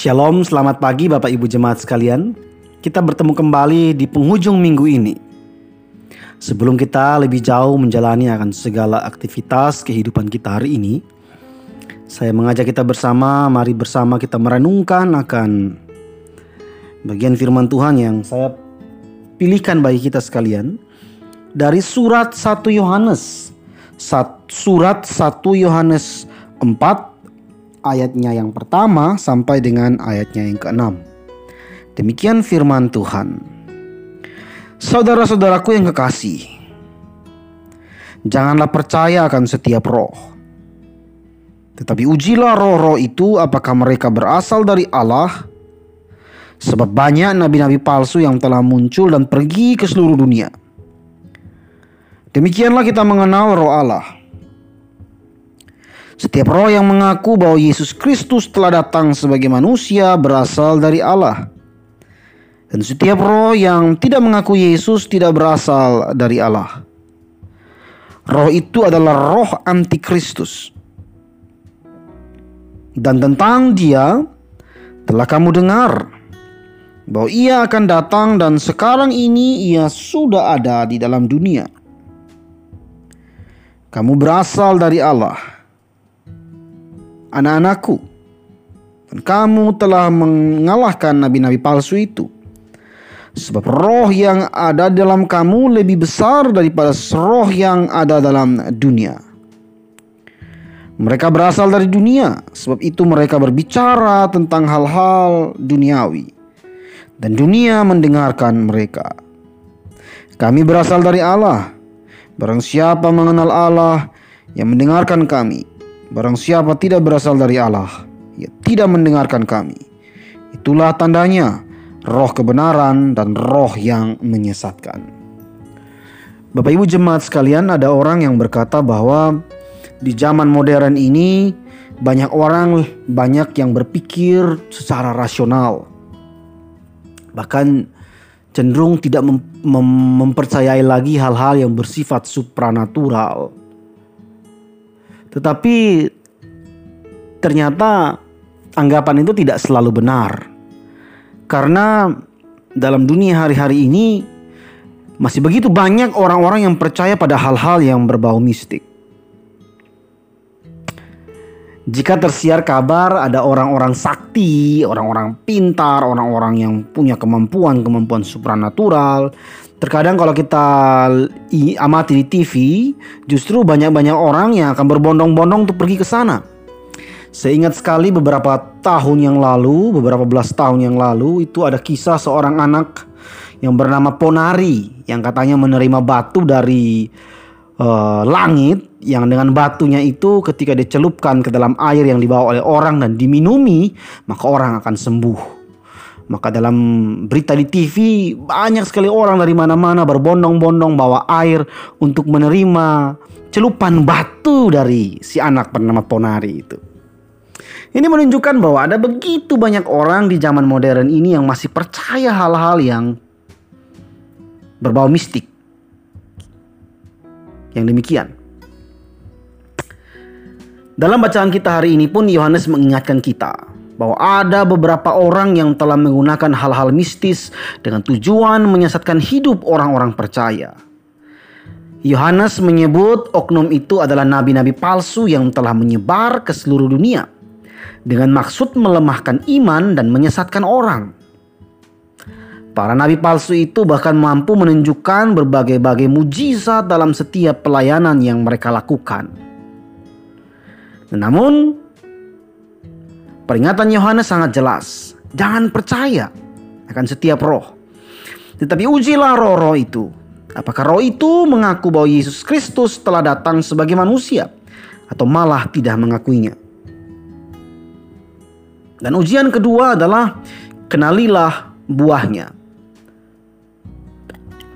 Shalom, selamat pagi Bapak Ibu Jemaat sekalian. Kita bertemu kembali di penghujung minggu ini. Sebelum kita lebih jauh menjalani akan segala aktivitas kehidupan kita hari ini, saya mengajak kita bersama, mari bersama kita merenungkan akan bagian firman Tuhan yang saya pilihkan bagi kita sekalian dari surat 1 Yohanes. Surat 1 Yohanes 4 ayatnya yang pertama sampai dengan ayatnya yang keenam. Demikian firman Tuhan. Saudara-saudaraku yang kekasih, janganlah percaya akan setiap roh. Tetapi ujilah roh-roh itu apakah mereka berasal dari Allah. Sebab banyak nabi-nabi palsu yang telah muncul dan pergi ke seluruh dunia. Demikianlah kita mengenal roh Allah. Setiap roh yang mengaku bahwa Yesus Kristus telah datang sebagai manusia berasal dari Allah. Dan setiap roh yang tidak mengaku Yesus tidak berasal dari Allah. Roh itu adalah roh antikristus. Dan tentang dia telah kamu dengar bahwa ia akan datang dan sekarang ini ia sudah ada di dalam dunia. Kamu berasal dari Allah anak-anakku. Dan kamu telah mengalahkan nabi-nabi palsu itu. Sebab roh yang ada dalam kamu lebih besar daripada roh yang ada dalam dunia. Mereka berasal dari dunia, sebab itu mereka berbicara tentang hal-hal duniawi, dan dunia mendengarkan mereka. Kami berasal dari Allah. Barang siapa mengenal Allah yang mendengarkan kami, Barang siapa tidak berasal dari Allah, ia tidak mendengarkan kami. Itulah tandanya roh kebenaran dan roh yang menyesatkan. Bapak Ibu jemaat sekalian, ada orang yang berkata bahwa di zaman modern ini banyak orang banyak yang berpikir secara rasional. Bahkan cenderung tidak mem mem mempercayai lagi hal-hal yang bersifat supranatural tetapi ternyata anggapan itu tidak selalu benar. Karena dalam dunia hari-hari ini masih begitu banyak orang-orang yang percaya pada hal-hal yang berbau mistik. Jika tersiar kabar ada orang-orang sakti, orang-orang pintar, orang-orang yang punya kemampuan-kemampuan supranatural Terkadang kalau kita amati di TV, justru banyak-banyak orang yang akan berbondong-bondong untuk pergi ke sana. Saya ingat sekali beberapa tahun yang lalu, beberapa belas tahun yang lalu, itu ada kisah seorang anak yang bernama Ponari yang katanya menerima batu dari uh, langit yang dengan batunya itu ketika dicelupkan ke dalam air yang dibawa oleh orang dan diminumi, maka orang akan sembuh. Maka dalam berita di TV banyak sekali orang dari mana-mana berbondong-bondong bawa air untuk menerima celupan batu dari si anak bernama Ponari itu. Ini menunjukkan bahwa ada begitu banyak orang di zaman modern ini yang masih percaya hal-hal yang berbau mistik. Yang demikian. Dalam bacaan kita hari ini pun Yohanes mengingatkan kita bahwa ada beberapa orang yang telah menggunakan hal-hal mistis dengan tujuan menyesatkan hidup orang-orang percaya. Yohanes menyebut oknum itu adalah nabi-nabi palsu yang telah menyebar ke seluruh dunia dengan maksud melemahkan iman dan menyesatkan orang. Para nabi palsu itu bahkan mampu menunjukkan berbagai-bagai mujizat dalam setiap pelayanan yang mereka lakukan. Namun, Peringatan Yohanes sangat jelas. Jangan percaya akan setiap roh. Tetapi ujilah roh-roh itu. Apakah roh itu mengaku bahwa Yesus Kristus telah datang sebagai manusia atau malah tidak mengakuinya? Dan ujian kedua adalah kenalilah buahnya.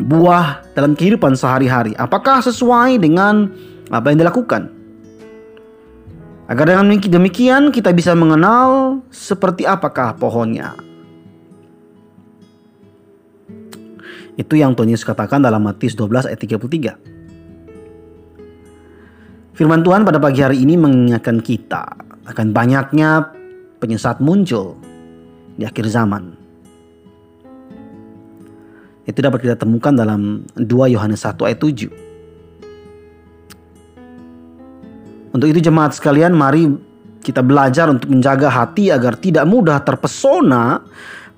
Buah dalam kehidupan sehari-hari. Apakah sesuai dengan apa yang dilakukan? Agar dengan demikian kita bisa mengenal seperti apakah pohonnya. Itu yang Tuhan Yesus katakan dalam Matius 12 ayat 33. Firman Tuhan pada pagi hari ini mengingatkan kita akan banyaknya penyesat muncul di akhir zaman. Itu dapat kita temukan dalam 2 Yohanes 1 ayat 7. Untuk itu jemaat sekalian mari kita belajar untuk menjaga hati agar tidak mudah terpesona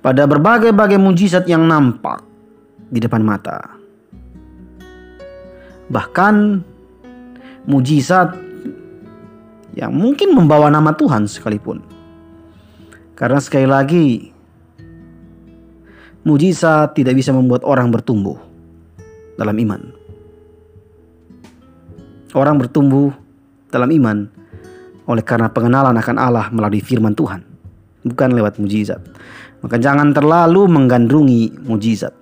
pada berbagai-bagai mujizat yang nampak di depan mata. Bahkan mujizat yang mungkin membawa nama Tuhan sekalipun. Karena sekali lagi mujizat tidak bisa membuat orang bertumbuh dalam iman. Orang bertumbuh dalam iman oleh karena pengenalan akan Allah melalui firman Tuhan, bukan lewat mujizat. Maka jangan terlalu menggandrungi mujizat.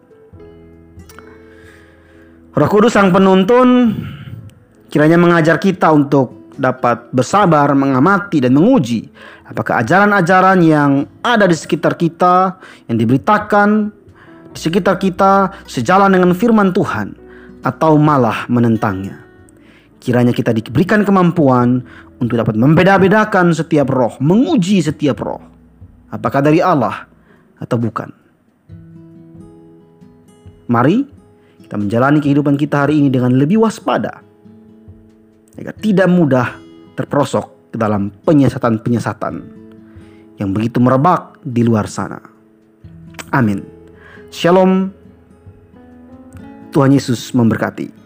Roh Kudus sang penuntun kiranya mengajar kita untuk dapat bersabar, mengamati dan menguji Apakah ajaran-ajaran yang ada di sekitar kita, yang diberitakan di sekitar kita sejalan dengan firman Tuhan atau malah menentangnya? Kiranya kita diberikan kemampuan untuk dapat membeda-bedakan setiap roh, menguji setiap roh. Apakah dari Allah atau bukan? Mari kita menjalani kehidupan kita hari ini dengan lebih waspada. Agar tidak mudah terperosok ke dalam penyesatan-penyesatan yang begitu merebak di luar sana. Amin. Shalom. Tuhan Yesus memberkati.